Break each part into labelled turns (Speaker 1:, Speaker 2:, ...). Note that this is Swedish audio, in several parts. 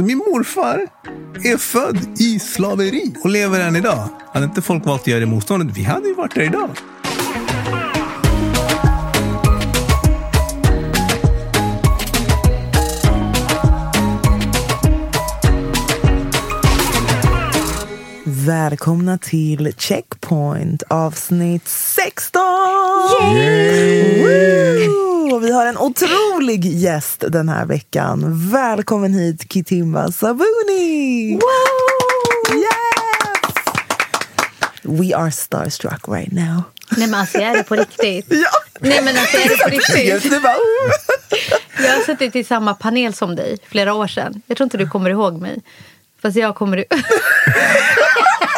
Speaker 1: Så min morfar är född i slaveri och lever än idag. Hade inte folk valt att göra det motståndet, vi hade ju varit där idag.
Speaker 2: Välkomna till Checkpoint avsnitt 16! Vi har en otrolig gäst den här veckan. Välkommen hit Kitimba Sabuni! Yes! We are starstruck right now.
Speaker 3: Nej men alltså jag är det på riktigt.
Speaker 2: Ja.
Speaker 3: Nej men alltså jag är det på riktigt.
Speaker 2: Oh.
Speaker 3: Jag har suttit i samma panel som dig flera år sedan. Jag tror inte du kommer ihåg mig. Fast jag kommer...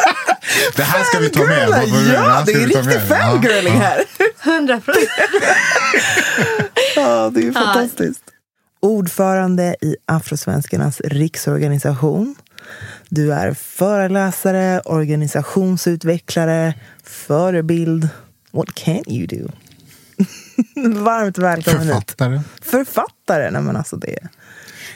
Speaker 4: Det här ska vi ta med.
Speaker 2: Ja, det är
Speaker 4: vi ta
Speaker 2: riktig
Speaker 4: med.
Speaker 2: fangirling här.
Speaker 3: Hundra procent.
Speaker 2: Ja, det är ju fantastiskt. Ordförande i Afrosvenskarnas riksorganisation. Du är föreläsare, organisationsutvecklare, förebild. What can you do? Varmt välkommen hit.
Speaker 4: Författare.
Speaker 2: Författare, nej men alltså det,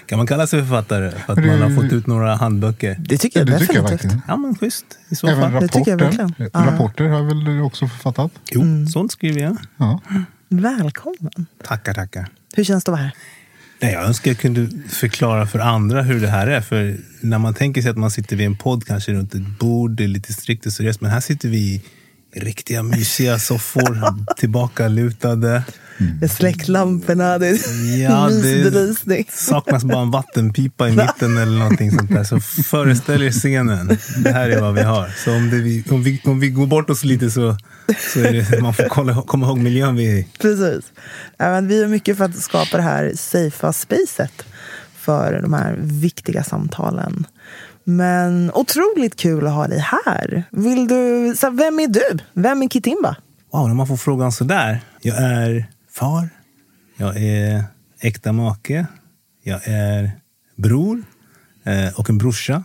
Speaker 1: Kan man kalla sig författare för att man har fått ut några handböcker?
Speaker 2: det tycker
Speaker 4: Ja,
Speaker 2: jag
Speaker 4: det tycker jag verkligen.
Speaker 1: Ja men schysst i så
Speaker 4: Även
Speaker 1: fall.
Speaker 2: det tycker jag
Speaker 4: rapporter.
Speaker 2: verkligen. Ja.
Speaker 4: Rapporter har väl du också författat?
Speaker 1: Jo, sånt skriver jag.
Speaker 4: Ja.
Speaker 2: Välkommen.
Speaker 1: Tackar, tackar.
Speaker 2: Hur känns det att vara här?
Speaker 1: Nej, jag önskar jag kunde förklara för andra hur det här är. För när man tänker sig att man sitter vid en podd, kanske runt ett bord, det är lite strikt och seriöst. Men här sitter vi i riktiga mysiga soffor, tillbakalutade.
Speaker 2: Jag släckt lamporna, det är
Speaker 1: Ja, det
Speaker 2: mysbelysning.
Speaker 1: saknas bara en vattenpipa i mitten eller någonting sånt där. Så föreställ er scenen. Det här är vad vi har. Så om, det vi, om, vi, om vi går bort oss lite så, så är det, man får kolla, komma ihåg miljön vi är i.
Speaker 2: Precis. Ja, vi gör mycket för att skapa det här safea spacet för de här viktiga samtalen. Men otroligt kul att ha dig här. Vill du, så vem är du? Vem är Kitimba?
Speaker 1: Wow, när man får frågan sådär. Jag är far. Jag är äkta make. Jag är bror eh, och en brorsa.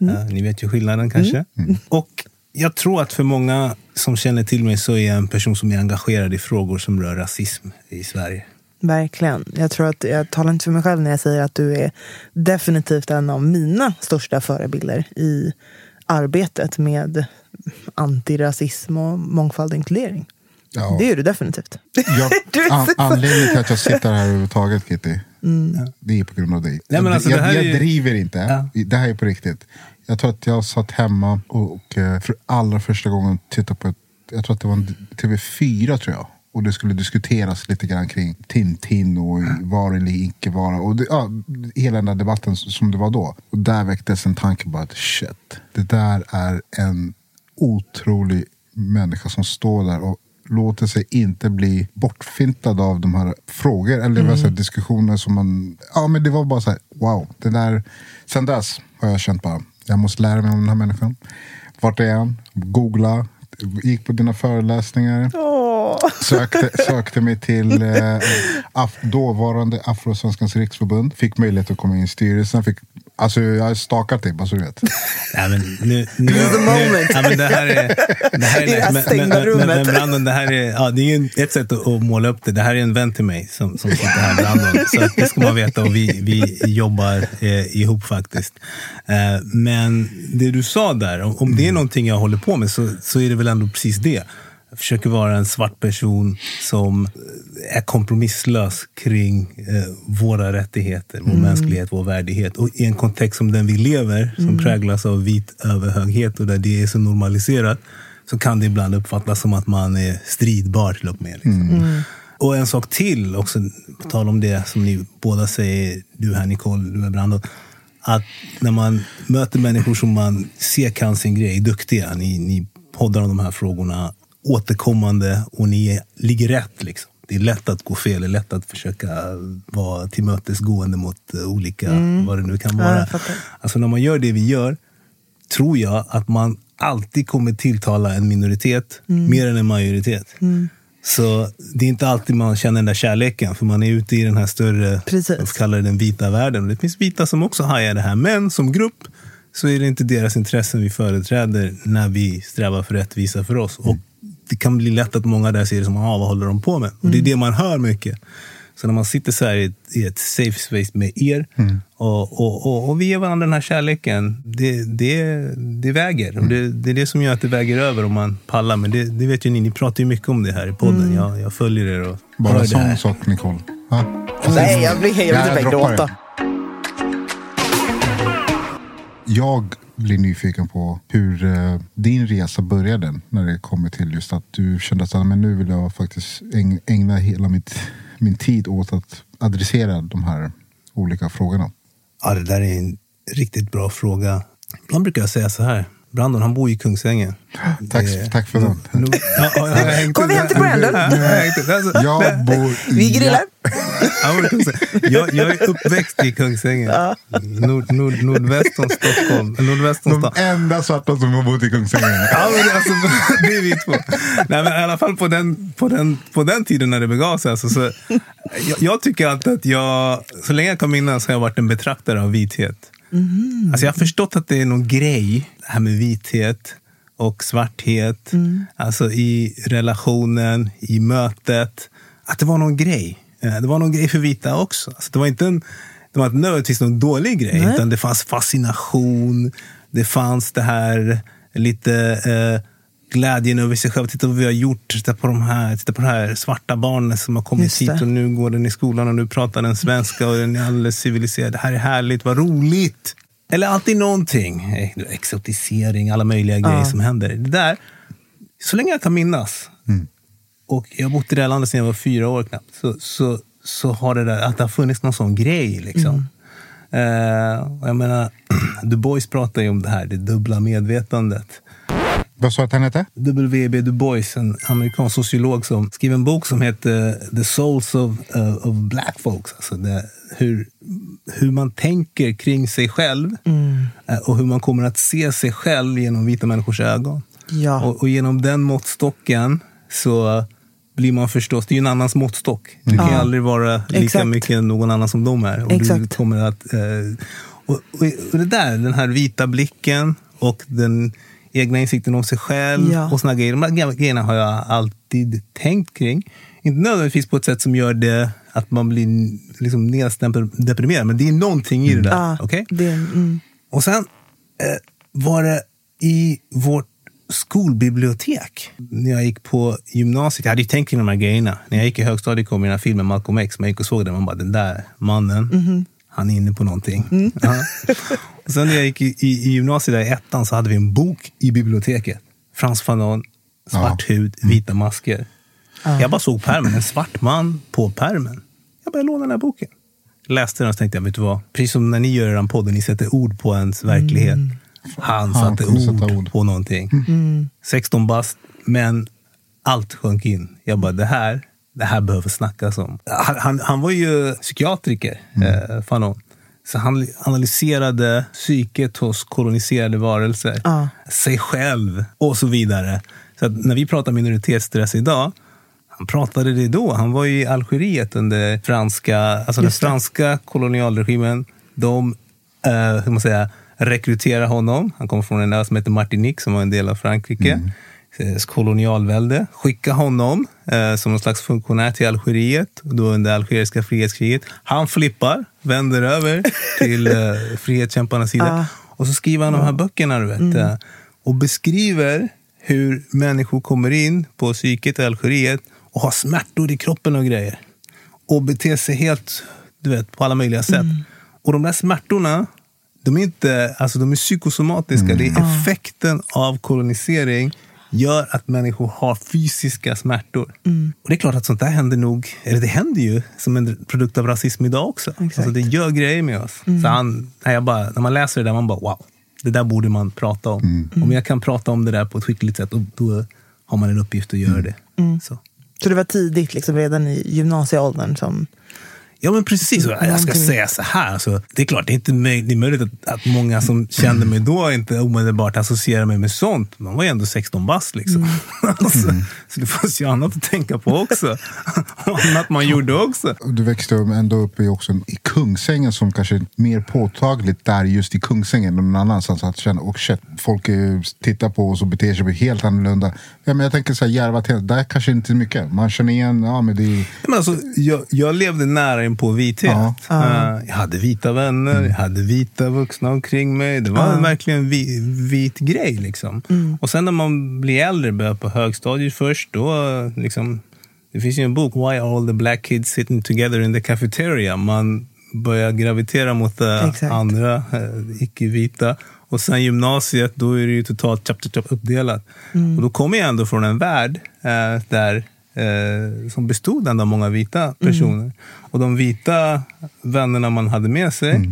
Speaker 1: Eh, ni vet ju skillnaden kanske. Och jag tror att för många som känner till mig så är jag en person som är engagerad i frågor som rör rasism i Sverige.
Speaker 2: Verkligen. Jag tror att jag talar inte för mig själv när jag säger att du är definitivt en av mina största förebilder i arbetet med antirasism och mångfald och inkludering.
Speaker 4: Ja.
Speaker 2: Det är du definitivt.
Speaker 4: Jag,
Speaker 2: Du-
Speaker 4: an, anledningen till att jag sitter här överhuvudtaget, Kitty, det är på grund av dig.
Speaker 1: Nej, men alltså,
Speaker 4: jag
Speaker 1: det här
Speaker 4: jag
Speaker 1: är ju-
Speaker 4: driver inte.
Speaker 1: Ja.
Speaker 4: Det här är på riktigt. Jag tror att jag satt hemma och, och eh, för allra första gången tittade på ett, jag tror att det var en TV4 tror jag. Och det skulle diskuteras lite grann kring Tintin och vara eller icke vara. Och det, ja, hela den där debatten som det var då. Och där väcktes en tanke bara att shit, det där är en otrolig människa som står där och låter sig inte bli bortfintad av de här frågor eller mm. diskussioner som man... Ja men det var bara så här, wow. Det där, sen dess har jag känt bara, jag måste lära mig om den här människan. Vart är han? Googla, gick på dina föreläsningar.
Speaker 2: Åh.
Speaker 4: Sökte, sökte mig till eh, af, dåvarande Afrosvenskans riksförbund. Fick möjlighet att komma in i styrelsen. Fick, alltså jag har stakat dig, bara så du vet.
Speaker 1: Nej, men nu, nu,
Speaker 2: the moment.
Speaker 1: Nu, ja, men det här är... Det här är
Speaker 2: I det här stängda
Speaker 1: men,
Speaker 2: rummet.
Speaker 1: Men, Brandon, det här är, ja, det är ju ett sätt att, att måla upp det. Det här är en vän till mig som, som sitter här, Brandon. Så det ska man veta. Och vi, vi jobbar eh, ihop faktiskt. Eh, men det du sa där, om, om det är någonting jag håller på med så, så är det väl ändå precis det. Jag försöker vara en svart person som är kompromisslös kring eh, våra rättigheter, vår mänsklighet, vår värdighet. Och i en kontext som den vi lever, som präglas av vit överhöghet och där det är så normaliserat, så kan det ibland uppfattas som att man är stridbar till och med. Liksom. Och en sak till, också på tal om det som ni båda säger, du här Nicole, du är Brandon. Att när man möter människor som man ser kan sin grej, duktiga, ni, ni poddar om de här frågorna återkommande och ni ligger rätt. Liksom. Det är lätt att gå fel, det är lätt att försöka vara tillmötesgående mot eh, olika, vad det nu kan
Speaker 2: Ja,
Speaker 1: vara.
Speaker 2: fattar.
Speaker 1: alltså när man gör det vi gör, tror jag att man alltid kommer tilltala en minoritet mer än en majoritet. Så det är inte alltid man känner den där kärleken, för man är ute i den här större,
Speaker 2: Precis.
Speaker 1: vad kallar det, den vita världen. Och det finns vita som också hajar det här, men som grupp så är det inte deras intressen vi företräder när vi strävar för rättvisa för oss. Och det kan bli lätt att många där ser det som, ah, vad håller de på med? Och det är det man hör mycket. Så när man sitter så här i ett, i ett safe space med er och, och, och, och vi ger varandra den här kärleken, det, det, det väger. Och det, det är det som gör att det väger över om man pallar. Men det, det vet ju ni, ni pratar ju mycket om det här i podden. Jag, jag följer er och
Speaker 4: Bara en sån
Speaker 1: här.
Speaker 4: sak, Nicole. Ja?
Speaker 2: Nej, jag blir helt
Speaker 4: Ja, jag
Speaker 2: gråta.
Speaker 4: Jag blir nyfiken på hur eh, din resa började när det kommer till just att du kände att men nu vill jag faktiskt ägna hela mitt, min tid åt att adressera de här olika frågorna.
Speaker 1: Ja, det där är en riktigt bra fråga. Ibland brukar jag säga så här. Brandon, han bor i Kungsängen.
Speaker 4: Tack,
Speaker 1: Det-
Speaker 4: tack för den.
Speaker 1: Nu, ja, ja, jag har hängt
Speaker 2: Kommer vi hem till Brandon?
Speaker 1: Ja, jag
Speaker 4: bor i...
Speaker 2: Vi grillar.
Speaker 1: jag, jag, är uppväxt i Kungsängen. Nord, nord, nordväst om Stockholm. Nordväst om
Speaker 4: De enda svarta som har bott i Kungsängen.
Speaker 1: Ja, men det, alltså, det är vi två. Nej, men I alla fall på den, på den, på den tiden när det begav sig. Alltså, så, jag, jag tycker alltid att jag, så länge jag kan minnas, har jag varit en betraktare av vithet. Alltså, jag har förstått att det är någon grej, det här med vithet och svarthet. Alltså i relationen, i mötet. Att det var någon grej. Eh, Det var någon grej för vita också. Alltså, det var inte en, det var inte nödvändigtvis någon dålig grej,
Speaker 2: Nej.
Speaker 1: utan det fanns fascination. Det fanns det här lite eh, glädjen över sig själv. Titta vad vi har gjort. Titta på, de här, titta på det här svarta barnet som har kommit
Speaker 2: Just det.
Speaker 1: hit och nu går den i skolan och nu pratar den svenska och den är alldeles civiliserad. Det här är härligt, vad roligt! Eller alltid någonting. Eh, Exotisering, alla möjliga grejer som händer. Det där, så länge jag kan minnas, och jag har bott i det här landet sedan jag var fyra år knappt, så, så, så har det där, att det har funnits någon sån grej. Liksom. Eh, och jag menar, Du Bois pratar ju om det här, det dubbla medvetandet.
Speaker 4: Vad sa du att han hette?
Speaker 1: W.B. Du Bois, en amerikansk sociolog som skrev en bok som heter The Souls of, uh, of Black Folks. Alltså det, hur, hur man tänker kring sig själv eh, och hur man kommer att se sig själv genom vita människors ögon.
Speaker 2: Ja.
Speaker 1: Och, och genom den måttstocken så blir man förstås, det är ju en annans måttstock. Du kan ju
Speaker 2: Ja.
Speaker 1: aldrig vara lika
Speaker 2: Exakt.
Speaker 1: mycket någon annan som de är. Och Du
Speaker 2: Exakt.
Speaker 1: kommer att, eh, och, och, och det där, den här vita blicken och den egna insikten om sig själv
Speaker 2: Ja.
Speaker 1: och såna grejer. De här grejerna har jag alltid tänkt kring. Inte nödvändigtvis på ett sätt som gör det att man blir liksom nedstämd och deprimerad, men det är någonting i det där.
Speaker 2: Ja,
Speaker 1: okej?
Speaker 2: det, mm.
Speaker 1: Och sen eh, var det i vårt skolbibliotek. När jag gick på gymnasiet, jag hade ju tänkt kring de här grejerna. När jag gick i högstadiet kom den här filmen Malcolm X. Man gick och såg den man bara, den där mannen, han är inne på någonting. Ja. Sen när jag gick i, i, i gymnasiet där i ettan så hade vi en bok i biblioteket. Frans Fanon, svart hud, vita masker. Jag bara såg pärmen, en svart man på pärmen. Jag började låna den här boken. Läste den och så tänkte jag, vet du vad? Precis som när ni gör er podden, ni sätter ord på ens verklighet. Han
Speaker 4: Han
Speaker 1: satte
Speaker 4: kunde
Speaker 1: ord,
Speaker 4: sätta ord.
Speaker 1: på någonting. 16 bast, men allt sjönk in. Jag bara, det här, det här behöver snackas om. Han, han, han var ju psykiatriker, eh, Fanon. Så han analyserade psyket hos koloniserade varelser.
Speaker 2: Ja.
Speaker 1: Sig själv och så vidare. Så när vi pratar minoritetsstress idag, han pratade det då. Han var i Algeriet under franska, alltså den franska kolonialregimen. De eh, hur man säger, rekryterade honom. Han kommer från en ö som heter Martinique som var en del av Frankrike. Eh, kolonialvälde. Skicka honom eh, som någon slags funktionär till Algeriet då under algeriska frihetskriget. Han flippar, vänder över till eh, frihetskämparnas sida. Och så skriver han de här böckerna du vet, eh, och beskriver hur människor kommer in på psyket i Algeriet och har smärtor i kroppen och grejer. Och beter sig helt du vet, på alla möjliga sätt. Och de där smärtorna, de är inte alltså de är psykosomatiska. Det är effekten av kolonisering gör att människor har fysiska smärtor. Och det är klart att sånt där händer nog, eller det händer ju som en produkt av rasism idag också. Alltså det gör grejer med oss. Så han, jag bara, när man läser det där, man bara wow, det där borde man prata om. Om jag kan prata om det där på ett skickligt sätt, då, då har man en uppgift att göra det. Så.
Speaker 2: Så det var tidigt, liksom, redan i gymnasieåldern som...
Speaker 1: Ja, men precis. Jag ska säga så här. Alltså, det är klart, det är, inte möj- det är möjligt att, att många som kände mig då inte omedelbart associerar mig med sånt. Man var ju ändå 16 bast. Liksom. alltså, så det fanns ju annat att tänka på också. Och annat man gjorde också.
Speaker 4: Du växte ändå upp i, också i Kungsängen som kanske är mer påtagligt där just i Kungsängen än någon annanstans. Att känna, och shit, folk tittar på oss och beter sig helt annorlunda. Ja, men jag tänker så här, Järva, där kanske inte mycket. Man känner igen, ja men det är...
Speaker 1: Men alltså, jag, jag levde nära in på vithet.
Speaker 4: Ja.
Speaker 1: Eh, jag hade vita vänner, jag hade vita vuxna omkring mig. Det var verkligen en vi, vit grej. Liksom. Och sen när man blir äldre, börjar på högstadiet först, då liksom, det finns ju en bok, Why are all the black kids sitting together in the cafeteria? Man börjar gravitera mot
Speaker 2: Exakt.
Speaker 1: andra eh, icke-vita. Och sen gymnasiet, då är det ju totalt chap, chap, chap, uppdelat. Och då kommer jag ändå från en värld eh, där eh, som bestod ändå av många vita personer. Och de vita vännerna man hade med sig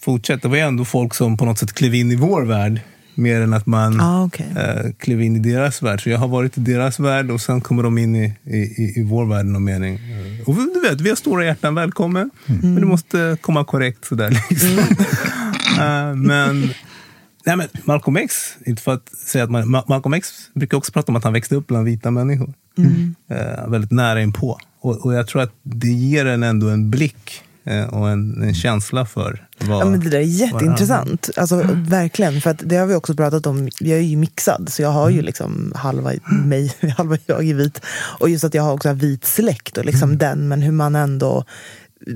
Speaker 1: fortsatte. Det var ju ändå folk som på något sätt klev in i vår värld. Mer än att man
Speaker 2: Ah, okej.
Speaker 1: eh, klev in i deras värld. Så jag har varit i deras värld och sen kommer de in i, i, i, vår värld. Någon mening. Eh, Och du vet, vi har stora hjärtan, välkommen. Men du måste komma korrekt sådär. Liksom. Eh, men, nej, men Malcolm X, inte för att säga att man, Ma- Malcolm X brukar också prata om att han växte upp bland vita människor. Eh, väldigt nära inpå. Och, och jag tror att det ger en ändå en blick eh, och en, en känsla för vad...
Speaker 2: Ja, men det där är jätteintressant. Alltså, verkligen, för att det har vi också pratat om. Jag är ju mixad, så jag har ju liksom halva mig, halva jag är vit. Och just att jag har också vit släkt och liksom den, men hur man ändå,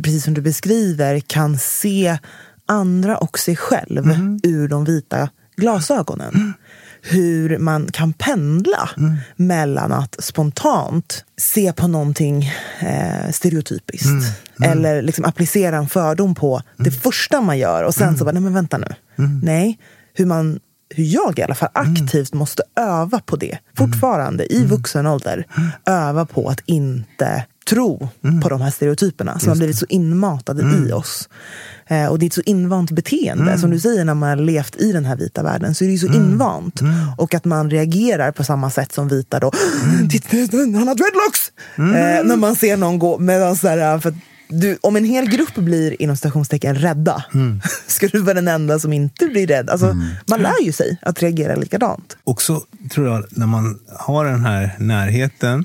Speaker 2: precis som du beskriver, kan se andra och sig själv ur de vita glasögonen. Hur man kan pendla mellan att spontant se på någonting eh, stereotypiskt. Eller liksom applicera en fördom på det första man gör och sen så bara, nej men vänta nu. Nej, hur man hur jag i alla fall aktivt måste öva på det. Fortfarande i vuxen ålder. Öva på att inte tro på de här stereotyperna som har blivit så inmatade i oss. Eh, och det är ett så invant beteende. Som du säger, när man har levt i den här vita världen så är det ju så invant. Och att man reagerar på samma sätt som vita då. Titta, han har dreadlocks! Eh, när man ser någon gå med så här, för du, om en hel grupp blir inom citationstecken rädda, ska du vara den enda som inte blir rädd. Alltså, Man lär ju sig att reagera likadant.
Speaker 1: också tror jag, när man har den här närheten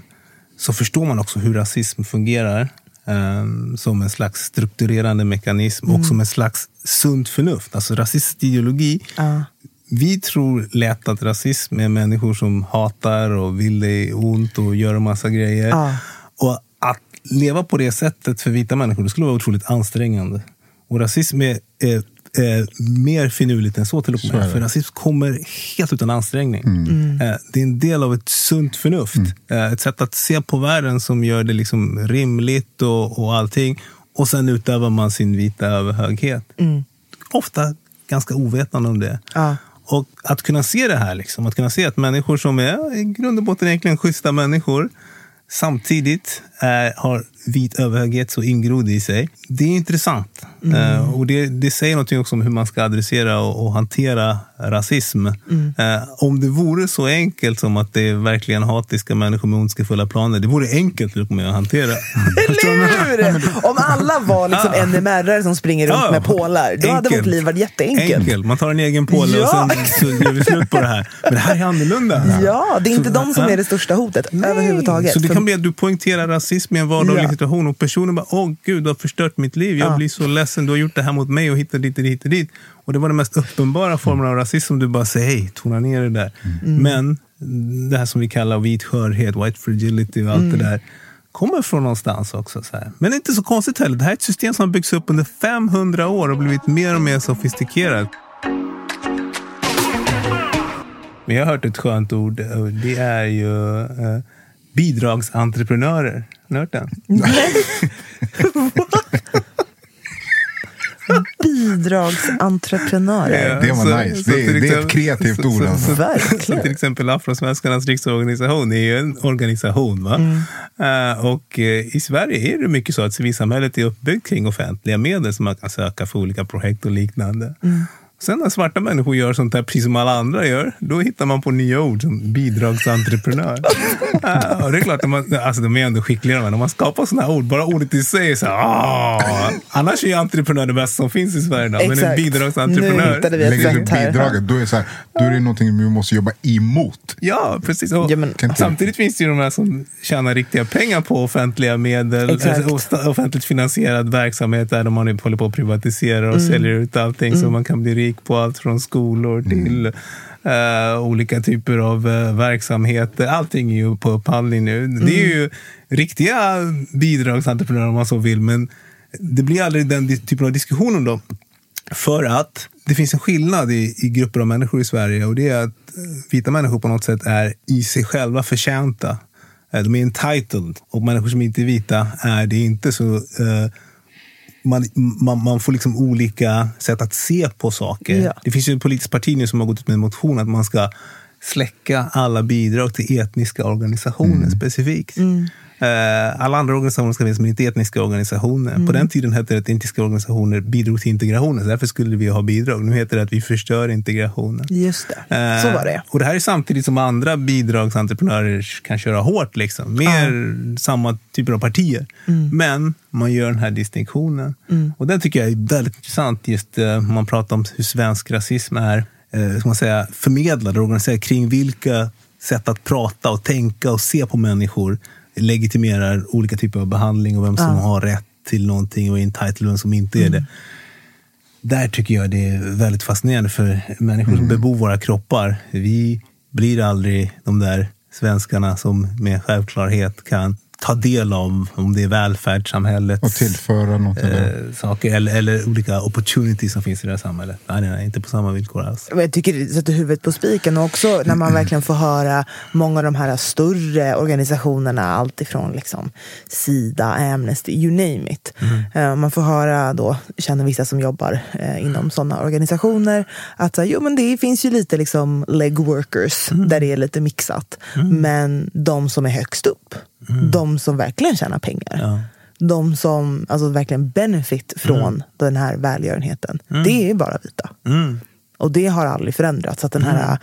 Speaker 1: så förstår man också hur rasism fungerar ehm, som en slags strukturerande mekanism och som en slags sunt förnuft. Alltså rasistisk ideologi.
Speaker 2: Ja.
Speaker 1: Vi tror lätt att rasism är människor som hatar och vill dig ont och gör en massa grejer.
Speaker 2: Ja.
Speaker 1: Och att leva på det sättet för vita människor det skulle vara otroligt ansträngande. Och rasism är, är, är mer finurligt än så till och med.
Speaker 4: det.
Speaker 1: För rasism kommer helt utan ansträngning. Eh, Det är en del av ett sunt förnuft. Eh, Ett sätt att se på världen som gör det liksom rimligt och, och allting. Och sen utövar man sin vita överhöghet. Ofta ganska ovetande om det.
Speaker 2: Ja.
Speaker 1: Och att kunna se det här, liksom, att kunna se att människor som är i grund och botten egentligen schyssta människor samtidigt är, har vit överhöghet så ingrodd i sig. Det är intressant. Eh, och det, det säger någonting också om hur man ska adressera och, och hantera rasism. Eh, om det vore så enkelt som att det är verkligen hatiska människor med ondskefulla planer, det vore enkelt att hantera.
Speaker 2: Eller hur? Om alla var liksom
Speaker 1: Ja.
Speaker 2: NMR-are som springer runt
Speaker 1: Ja,
Speaker 2: med pålar, då hade
Speaker 1: enkelt.
Speaker 2: vårt liv varit jätteenkelt.
Speaker 1: Enkelt. Man tar en egen påle
Speaker 2: Ja.
Speaker 1: och sen så gör vi slut på det här. Men det här är annorlunda.
Speaker 2: Ja, det är inte
Speaker 1: Så-
Speaker 2: de som
Speaker 1: ja.
Speaker 2: är det största hotet
Speaker 1: Nej.
Speaker 2: överhuvudtaget.
Speaker 1: Så det kan bli att du poängterar rasism i en vardaglig
Speaker 2: Ja.
Speaker 1: situation och personen bara, åh gud, du har förstört mitt liv. Jag
Speaker 2: Ja.
Speaker 1: blir så ledsen, du har gjort det här mot mig och hittat dit och dit och dit. Och det var den mest uppenbara formen av rasism du bara säger, hej, tona ner det där.
Speaker 2: Mm.
Speaker 1: Men det här som vi kallar vit skörhet, white fragility och allt
Speaker 2: Mm.
Speaker 1: det där kommer från någonstans också. Så här. Men det är inte så konstigt heller. Det här är ett system som har byggts upp under 500 år och blivit mer och mer sofistikerat. Jag har hört ett skönt ord det är ju eh, bidragsentreprenörer. Har ni hört den?
Speaker 2: Bidragsentreprenörer.
Speaker 4: Det var nice. Det är- det är ett kreativt
Speaker 1: så-
Speaker 4: ord,
Speaker 1: så-
Speaker 4: alltså.
Speaker 1: så-
Speaker 2: Verkligen.
Speaker 1: Så till exempel Afrosvenskarnas riksorganisation är ju en organisation. Va?
Speaker 2: Mm.
Speaker 1: Eh, och eh, i Sverige är det mycket så att civilsamhället är uppbyggt kring offentliga medel som man kan söka för olika projekt och liknande.
Speaker 2: Mm.
Speaker 1: Sen när svarta människor gör sånt här precis som alla andra gör, då hittar man på nya ord som bidragsentreprenör. Ja, det är klart, att man, alltså de är ändå skickliga men om man skapar såna här ord, bara ordet i sig är så här, "Ah." Annars är ju entreprenör det bästa som finns i Sverige. Då, men en bidragsentreprenör.
Speaker 2: Nu hittade vi ett
Speaker 4: Lägger du bidraget, då är, så här, då är det någonting vi måste jobba emot.
Speaker 1: Ja, precis. Och
Speaker 2: Ja, men-
Speaker 1: samtidigt finns det ju de här som tjänar riktiga pengar på offentliga medel.
Speaker 2: Exakt.
Speaker 1: Alltså, offentligt finansierad verksamhet där man håller på att privatisera och säljer ut allting så man kan bli rik på allt från skolor till eh, olika typer av uh, verksamheter. Allting är ju på upphandling nu. Det är ju riktiga bidragsentreprenörer om man så vill, men det blir aldrig den typen av diskussion om dem. För att det finns en skillnad i, i grupper av människor i Sverige och det är att eh, vita människor på något sätt är i sig själva förtjänta. Eh, De är entitled och människor som inte är vita är det inte. så eh, man, man, man får liksom olika sätt att se på saker.
Speaker 2: Ja.
Speaker 1: Det finns ju ett politiskt parti nu som har gått ut med en motion att man ska släcka alla bidrag till etniska organisationer specifikt. Eh, alla andra organisationer ska finnas, men inte etniska organisationer. På den tiden hette det att etniska organisationer bidrog till integrationen, så därför skulle vi ha bidrag. Nu heter det att vi förstör integrationen.
Speaker 2: Just det, så var det.
Speaker 1: Eh, Och det här är samtidigt som andra bidragsentreprenörer kan köra hårt. Liksom. Mer samma typer av partier.
Speaker 2: Mm.
Speaker 1: Men man gör den här distinktionen. Och den tycker jag är väldigt intressant. Just eh, man pratar om hur svensk rasism är eh, ska man säga, förmedlad och organiserad kring vilka sätt att prata och tänka och se på människor legitimerar olika typer av behandling och vem som har rätt till någonting och är entitled och vem som inte är det. Där tycker jag det är väldigt fascinerande för människor som bebor våra kroppar. Vi blir aldrig de där svenskarna som med självklarhet kan ta del av om det är välfärdssamhället.
Speaker 4: Och tillföra något. eller-
Speaker 1: eh, saker eller, eller olika opportunities som finns i det här samhället. Nej, nej, nej inte på samma villkor alls.
Speaker 2: Jag tycker det sätter huvudet på spiken och också när man verkligen får höra många av de här större organisationerna, alltifrån liksom Sida, Amnesty, you name it. Eh, Man får höra då, känner vissa som jobbar eh, inom sådana organisationer, att jo, men det finns ju lite liksom leg workers där det är lite mixat. Men de som är högst upp, de som verkligen tjänar pengar.
Speaker 1: Ja.
Speaker 2: De som alltså, verkligen benefit från den här välgörenheten, det är bara vita.
Speaker 1: Mm.
Speaker 2: Och det har aldrig förändrats. Att den här,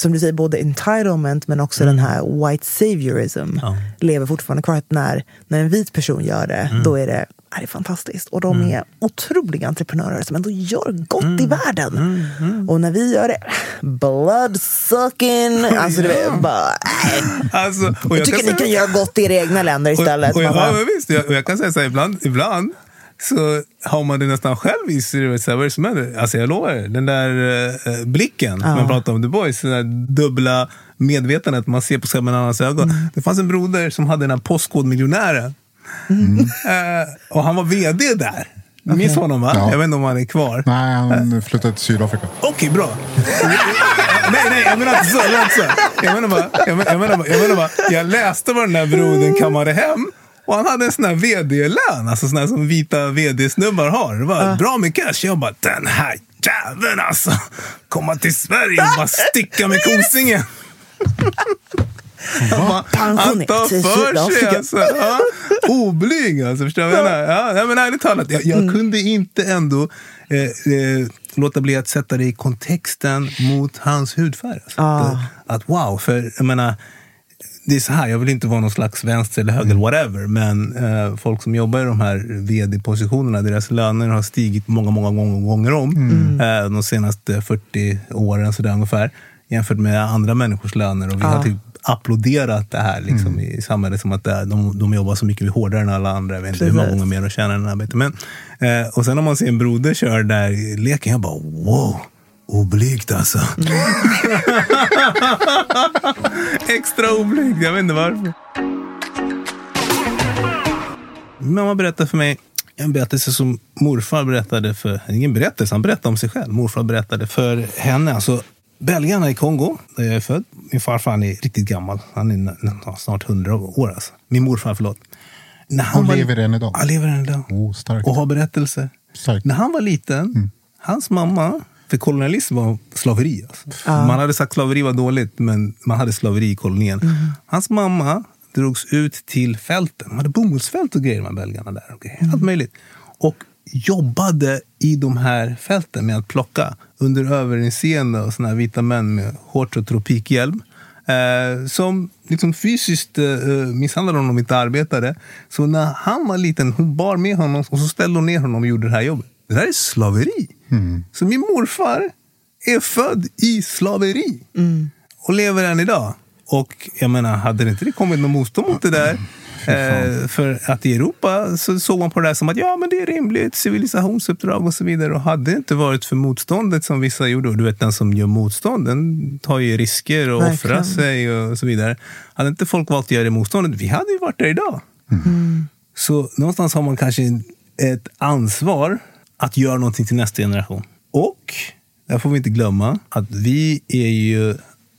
Speaker 2: som du säger, både entitlement men också den här white saviorism
Speaker 1: Ja.
Speaker 2: lever fortfarande kvar. Att när, när en vit person gör det, då är det, är det fantastiskt. Och de är otroliga entreprenörer som ändå gör gott i världen. Och när vi gör det, blood sucking. Alltså, du vet, bara, nej.
Speaker 1: Alltså,
Speaker 2: Jag
Speaker 1: jag
Speaker 2: tycker
Speaker 1: kan
Speaker 2: ni
Speaker 1: säga-
Speaker 2: kan göra gott i era egna länder istället.
Speaker 1: Och, och, jag, ja, visst, jag, och jag kan säga så här, ibland, ibland så har man det nästan själv i sig. Vad är det som händer? Alltså jag lovar, er, den där eh, blicken, som man pratar om The Boys, den där dubbla medvetandet man ser på sig med en annans ögon. Det fanns en broder som hade den här Postkodmiljonären. Eh, och han var vd där. Du minns honom va?
Speaker 4: Ja.
Speaker 1: Jag vet inte om han är kvar.
Speaker 4: Nej, han flyttade till Sydafrika.
Speaker 1: Okej, bra. nej, nej, jag menar inte så. Jag menar inte så. Jag menar bara, jag menar bara, jag, menar bara, jag läste vad den där brodern kammade hem. Och han hade en sån här vd-lön, alltså sån här som vita vd-snubbar har. Det var bra med cash. Jag bara, den här jäveln alltså. Komma till Sverige och bara sticka med kosingen. Han, tar för sig alltså. Ja, oblyg alltså. Förstår du vad jag menar? Ja, nej, men ärligt talat, jag, jag
Speaker 2: Mm.
Speaker 1: kunde inte ändå eh, eh, låta bli att sätta det i kontexten mot hans hudfärg. Alltså.
Speaker 2: Ah.
Speaker 1: Att, att wow, för jag menar, det är så här, jag vill inte vara någon slags vänster eller höger, whatever, men eh, folk som jobbar i de här vd-positionerna, deras löner har stigit många, många gånger, gånger om eh, de senaste 40 åren så där ungefär, jämfört med andra människors löner. Och vi har typ applåderat det här liksom, i samhället som att det, är- de, de jobbar så mycket hårdare än alla andra. Jag vet inte hur många gånger mer de tjänar än arbete. Men, eh, och sen om man ser en broder köra där i leken, jag bara wow, oblygt alltså. Extra oblygt, jag vet inte varför. Mamma berättade för mig en berättelse som morfar berättade för... Ingen berättelse, han berättade om sig själv. Morfar berättade för henne. Alltså, belgarna i Kongo, där jag är född. Min farfar han är riktigt gammal. Han är snart hundra år. Alltså. Min morfar, förlåt. När han
Speaker 4: Och
Speaker 1: var-
Speaker 4: lever än idag?
Speaker 1: Ja, lever än idag.
Speaker 4: Oh, starkt.
Speaker 1: Och har berättelser.
Speaker 4: Starkt.
Speaker 1: När han var liten, hans mamma, för kolonialism var slaveri. Alltså. Man hade sagt slaveri var dåligt, men man hade slaveri i kolonien. Hans mamma drogs ut till fälten. De hade bomullsfält och grejer, här belgarna där. Och grejer. Allt möjligt. Och jobbade i de här fälten med att plocka under överinseende av såna här vita män med shorts och tropikhjälm. Eh, som liksom fysiskt eh, misshandlade honom om inte arbetade. Så när han var liten, hon bar med honom och så ställde hon ner honom och gjorde det här jobbet. Det där är slaveri. Så min morfar är född i slaveri och lever än idag. Och jag menar, hade det inte det kommit något motstånd mot det där Eh, för att i Europa så såg man på det där som att ja, men det är rimligt, civilisationsuppdrag och så vidare. Och hade det inte varit för motståndet som vissa gjorde, och du vet den som gör motstånd, den tar ju risker och
Speaker 2: Verkligen.
Speaker 1: offrar sig och så vidare. Hade inte folk valt att göra det motståndet, vi hade ju varit där idag. Så någonstans har man kanske ett ansvar att göra någonting till nästa generation. Och, där får vi inte glömma, att vi är ju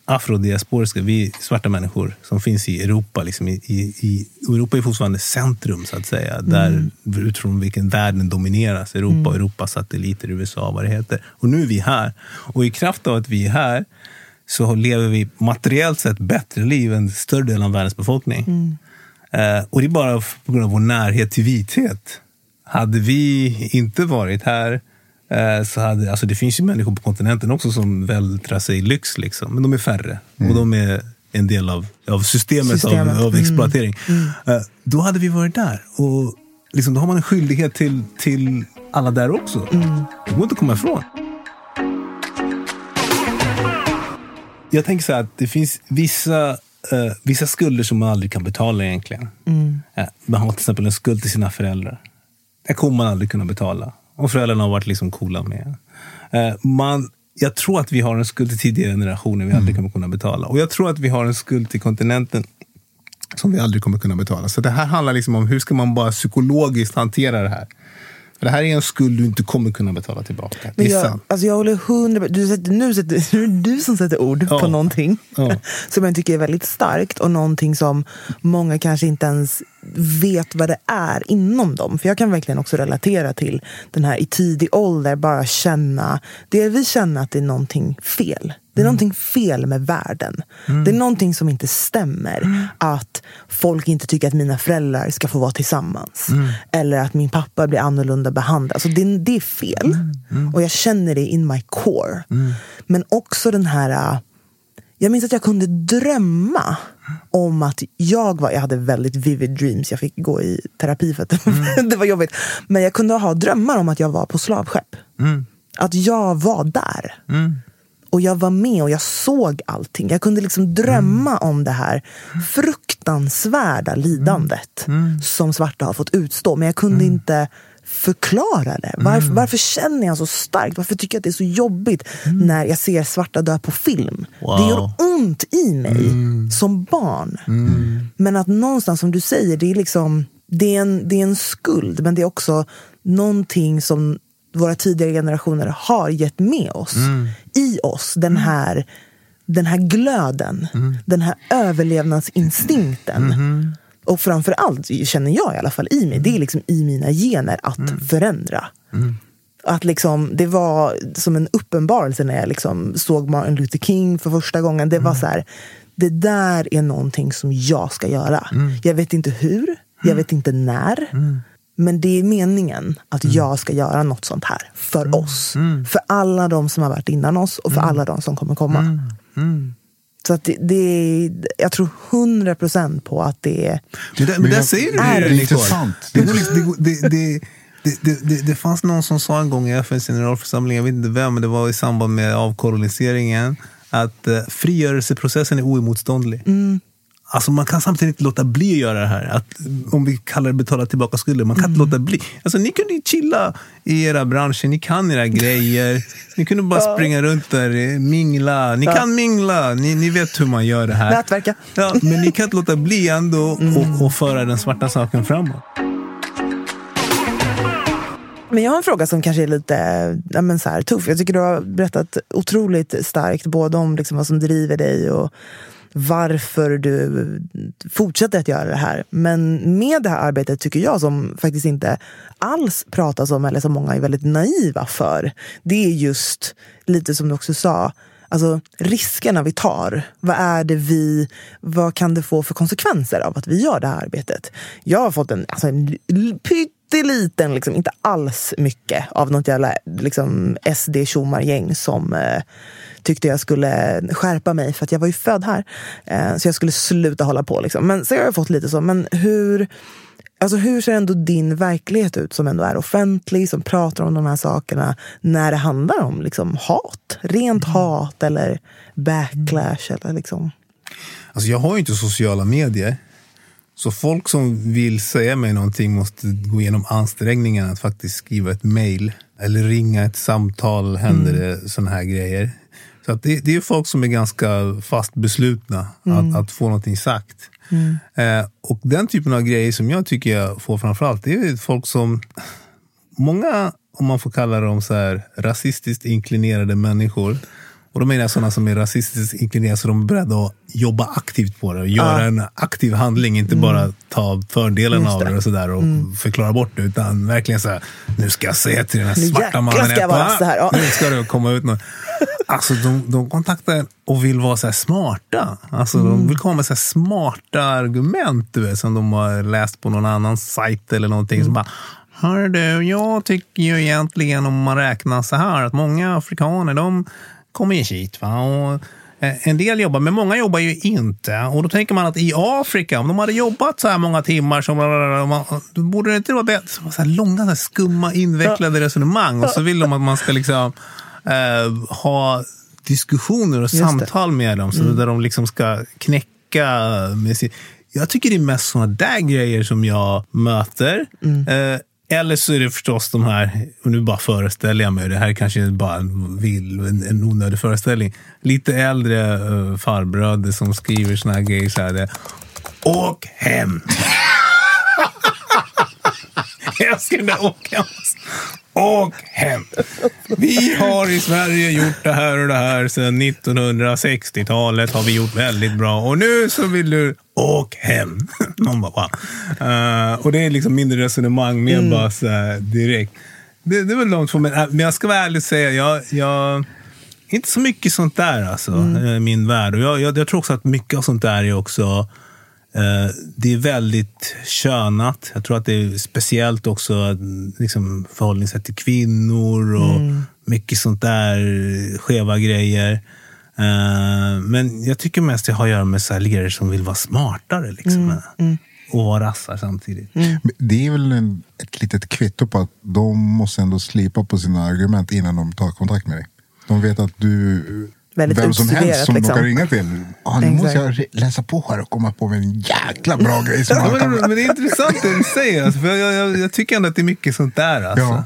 Speaker 1: afrodiasporiska, vi är svarta människor som finns i Europa. Liksom i, i, i, Europa är fortfarande centrum, så att säga. Där, utifrån vilken världen domineras. Europa och Europas satelliter, USA, vad det heter. Och nu är vi här. Och i kraft av att vi är här så lever vi materiellt sett bättre liv än större delen av världens befolkning. Eh, och det är bara på grund av vår närhet till vithet. Hade vi inte varit här eh, så hade, alltså det finns ju människor på kontinenten också som vältrar sig i lyx, liksom, men de är färre. Och de är en del av, av systemet,
Speaker 2: Systemet.
Speaker 1: Av, av exploatering. Eh, då hade vi varit där. Och liksom, då har man en skyldighet till, till alla där också. Det går inte att komma ifrån. Jag tänker så här att det finns vissa, eh, vissa skulder som man aldrig kan betala egentligen. Eh, man har till exempel en skuld till sina föräldrar. Det kommer man aldrig kunna betala. Och föräldrarna har varit liksom coola med. Eh, man, jag tror att vi har en skuld till tidigare generationer vi aldrig kommer kunna betala. Och jag tror att vi har en skuld till kontinenten som vi aldrig kommer kunna betala. Så det här handlar liksom om hur ska man bara psykologiskt hantera det här. För det här är en skuld du inte kommer kunna betala tillbaka. Det
Speaker 2: Men
Speaker 1: är
Speaker 2: jag,
Speaker 1: sant.
Speaker 2: alltså jag håller hundra du sätter, Nu sätter, nu är det du som sätter ord
Speaker 1: Ja.
Speaker 2: på någonting
Speaker 1: Ja.
Speaker 2: som jag tycker är väldigt starkt och någonting som många kanske inte ens vet vad det är inom dem. För jag kan verkligen också relatera till den här i tidig ålder bara känna, delvis känna att det är någonting fel. Det är någonting fel med världen. Det är någonting som inte stämmer. Att folk inte tycker att mina föräldrar ska få vara tillsammans. Eller att min pappa blir annorlunda behandlad. Alltså det, det är fel. Och jag känner det in my core. Men också den här... äh, Jag minns att jag kunde drömma om att jag var... Jag hade väldigt vivid dreams. Jag fick gå i terapi för att det var jobbigt. Men jag kunde ha drömmar om att jag var på slavskepp. Att jag var där. Och jag var med och jag såg allting. Jag kunde liksom drömma om det här fruktansvärda lidandet som svarta har fått utstå. Men jag kunde inte förklara det. Varför, varför känner jag så starkt? Varför tycker jag att det är så jobbigt när jag ser svarta dö på film?
Speaker 1: Wow.
Speaker 2: Det gör ont i mig som barn. Men att någonstans, som du säger, det är liksom det är, en, det är en skuld, men det är också någonting som våra tidigare generationer har gett med oss. I oss, den här, den här glöden. Den här överlevnadsinstinkten. Och framför allt känner jag i alla fall i mig, det är liksom i mina gener att förändra. Att liksom, det var som en uppenbarelse när jag liksom såg Martin Luther King för första gången. Det var så här, det där är någonting som jag ska göra. Jag vet inte hur, jag vet inte när. Men det är meningen att jag ska göra något sånt här. För oss. För alla de som har varit innan oss och för alla de som kommer komma. Så att det, det är, jag tror hundra procent på att det är...
Speaker 1: Men där, men där säger du
Speaker 4: det är
Speaker 1: det,
Speaker 4: intressant.
Speaker 1: Det, det, det, det, det, det, fanns någon som sa en gång i FNs generalförsamling, jag vet inte vem, men det var i samband med avkoloniseringen, att eh, frigörelseprocessen är oemotståndlig. Alltså man kan samtidigt inte låta bli att göra det här. Att, om vi kallar det betala tillbaka skulder. Man kan inte låta bli. Alltså, ni kunde ju chilla i era branscher, ni kan era grejer. Ni kunde bara springa runt där, eh, mingla. Ni kan mingla, ni, ni vet hur man gör det här.
Speaker 2: Nätverka.
Speaker 1: Ja, men ni kan inte låta bli ändå och, och föra den svarta saken framåt.
Speaker 2: Men jag har en fråga som kanske är lite ja, men så här, tuff. Jag tycker du har berättat otroligt starkt både om liksom vad som driver dig och varför du fortsätter att göra det här. Men med det här arbetet tycker jag som faktiskt inte alls pratas om eller som många är väldigt naiva för. Det är just lite som du också sa, Alltså riskerna vi tar. Vad är det vi, vad kan det få för konsekvenser av att vi gör det här arbetet? Jag har fått en, alltså en pytteliten, liksom, inte alls mycket av något jävla liksom, SD-tjomargäng som eh, tyckte jag skulle skärpa mig för att jag var ju född här. Eh, så jag skulle sluta hålla på. Liksom. Men så har jag fått lite så. Men hur, Alltså hur ser ändå din verklighet ut som ändå är offentlig, som pratar om de här sakerna när det handlar om liksom hat? Rent hat eller backlash eller liksom...
Speaker 1: Alltså jag har ju inte sociala medier. Så folk som vill säga mig någonting måste gå igenom ansträngningen att faktiskt skriva ett mejl. Eller ringa ett samtal, händer det såna här grejer. Så det, det är folk som är ganska fast beslutna att, att få någonting sagt. Eh, och den typen av grejer som jag tycker jag får framförallt, det är folk som... Många, om man får kalla dem så här, rasistiskt inklinerade människor. Och då menar jag sådana som är rasistiskt inklinerade så de är beredda att jobba aktivt på det och göra en aktiv handling. Inte bara ta fördelen
Speaker 2: Just
Speaker 1: av
Speaker 2: det.
Speaker 1: och, sådär och förklara bort det. Utan verkligen så här, nu ska jag säga till den här svarta mannen.
Speaker 2: ska jag vara rasse här, ja.
Speaker 1: Nu ska det komma ut något. Alltså de, de kontaktar en och vill vara så här smarta. Alltså
Speaker 2: Mm.
Speaker 1: de vill komma med så smarta argument du vet, som de har läst på någon annan sajt eller någonting.
Speaker 2: Mm.
Speaker 1: Som bara, Hör du, jag tycker ju egentligen om man räknar så här att många afrikaner de kommer ju hit. Va? Och, eh, en del jobbar, men många jobbar ju inte. Och då tänker man att i Afrika, om de hade jobbat så här många timmar, så, man, då borde det inte vara bättre. Så här långa, så här skumma, invecklade resonemang. Och så vill de att man ska liksom eh, ha diskussioner och samtal med dem. Så Där de liksom ska knäcka med sin... Jag tycker det är mest såna där grejer som jag möter. Eh, eller så är det förstås de här, och nu bara föreställer jag mig, det här kanske är bara en, vill, en, en onödig föreställning. Lite äldre uh, farbröder som skriver såna här grejer. Så här, det, Åk hem! jag skulle åka hem. Åk hem! Vi har i Sverige gjort det här och det här sedan 1960-talet. har vi gjort väldigt bra. Och nu så vill du åk hem. Man bara, wow. Eh, och det är liksom mindre resonemang, mer bara så här direkt. Det, det är väl långt från mig. Men jag ska vara ärlig och säga, jag, jag inte så mycket sånt där alltså, i min värld. Och jag, jag, jag tror också att mycket av sånt där är också Eh, det är väldigt könat. Jag tror att det är speciellt också liksom, förhållningssätt till kvinnor och mycket sånt där skeva grejer. Eh, men jag tycker mest det har att göra med så här som vill vara smartare. Liksom, Och vara rassar samtidigt.
Speaker 4: Men Det är väl en, ett litet kvitto på att de måste ändå slipa på sina argument innan de tar kontakt med dig. De vet att du,
Speaker 2: Väldigt
Speaker 4: vem som helst som
Speaker 2: liksom.
Speaker 4: de kan ringa till. Ah, nu
Speaker 2: Exakt.
Speaker 4: måste jag läsa på här och komma på en jäkla bra grej. Som
Speaker 1: Ja, men, men det är intressant det du säger. Alltså, för jag, jag, jag tycker ändå att det är mycket sånt där. Alltså.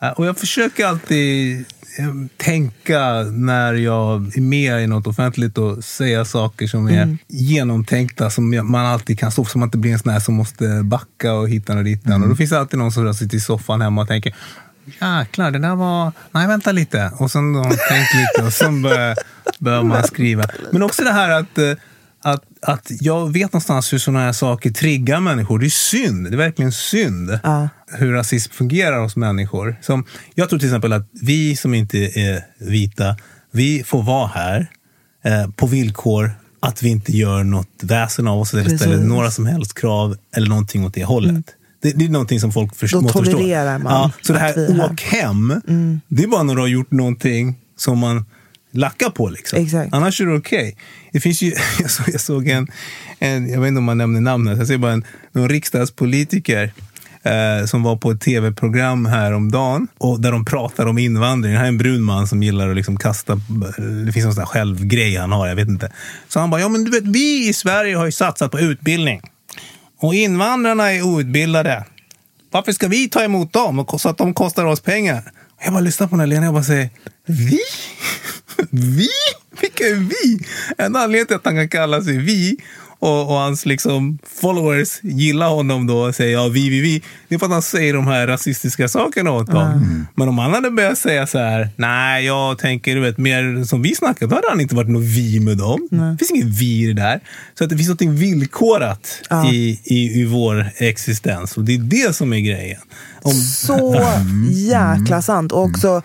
Speaker 4: Ja.
Speaker 1: Och jag försöker alltid eh, tänka när jag är med i något offentligt och säga saker som är genomtänkta, som man alltid kan stå för, så man inte blir en sån här som måste backa och hitta och ditan. Och då finns det alltid någon som sitter i soffan hemma och tänker Jäklar, det där var... Nej, vänta lite. Och sen har man tänkt lite och sen börjar, börjar man skriva. Men också det här att, eh, att, att jag vet någonstans hur sådana här saker triggar människor. Det är synd. Det är verkligen synd
Speaker 2: Ja.
Speaker 1: hur rasism fungerar hos människor. Som, jag tror till exempel att vi som inte är vita, vi får vara här eh, på villkor att vi inte gör något väsen av oss eller ställer några som helst krav eller någonting åt det hållet. Det, det är någonting som folk först,
Speaker 2: Då tolererar man
Speaker 1: Ja, så det här åk hem, det är bara när du har gjort någonting som man lackar på. Liksom.
Speaker 2: Exakt.
Speaker 1: Annars är det okej. Det finns ju, jag, såg, jag såg en, en, jag vet inte om man nämner namnet, jag ser bara en, någon riksdagspolitiker eh, som var på ett tv-program häromdagen och där de pratar om invandring. Det här är en brun man som gillar att liksom kasta, det finns någon sån här självgrej han har, jag vet inte. Så han bara, ja men du vet vi i Sverige har ju satsat på utbildning och invandrarna är outbildade. Varför ska vi ta emot dem och så att de kostar oss pengar? Jag bara lyssnar på den här Lena och bara säger, vi? Vi? Vilka är vi? En anledning till att han kan kalla sig vi och, och hans liksom followers gillar honom då och säger ja, vi, vi, vi. Det är för att han säger de här rasistiska sakerna åt dem. Men om han hade börjat säga så här, nej, jag tänker du vet, mer som vi snackar, då hade han inte varit något vi med dem. Det finns inget vi i det där. Så att det finns något villkorat
Speaker 2: Ja.
Speaker 1: i, i, i vår existens. Och det är det som är grejen. Om,
Speaker 2: Så jäkla sant. Och också,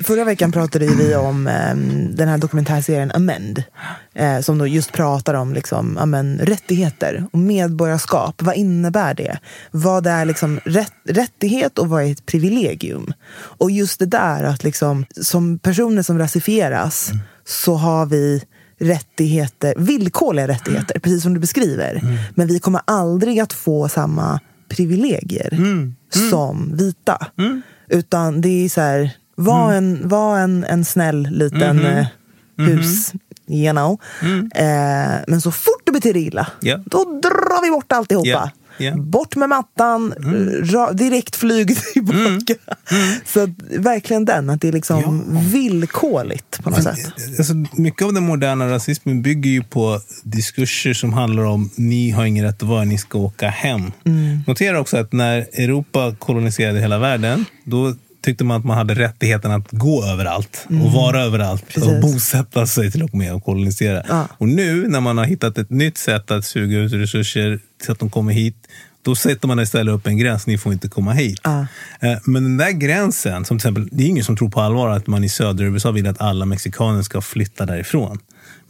Speaker 2: förra veckan pratade vi om eh, den här dokumentärserien Amend. Eh, som då just pratar om liksom, ja, men, rättigheter och medborgarskap. Vad innebär det? Vad är liksom rätt, rättighet och vad är ett privilegium? Och just det där att liksom, som personer som rasifieras så har vi rättigheter, villkorliga rättigheter, precis som du beskriver. Men vi kommer aldrig att få samma privilegier som vita. Utan det är så här, var, en, var en, en snäll liten eh, hus, you know. Eh, men så fort det betyder illa,
Speaker 1: Ja.
Speaker 2: då drar vi bort alltihopa.
Speaker 1: Ja, ja.
Speaker 2: Bort med mattan, ra, direkt flyg tillbaka. Så att, verkligen den, att det är liksom villkorligt på något sätt.
Speaker 1: Alltså, mycket av den moderna rasismen bygger ju på diskurser som handlar om ni har ingen rätt att vara, ni ska åka hem. Notera också att när Europa koloniserade hela världen, då tyckte man att man hade rättigheten att gå överallt och vara överallt och
Speaker 2: Precis.
Speaker 1: bosätta sig till och med och kolonisera.
Speaker 2: Ja.
Speaker 1: Och nu när man har hittat ett nytt sätt att suga ut resurser så att de kommer hit, då sätter man istället upp en gräns, ni får inte komma hit.
Speaker 2: Ja.
Speaker 1: Eh, Men den där gränsen, som till exempel, det är ingen som tror på allvar att man i södra USA vill att alla mexikaner ska flytta därifrån.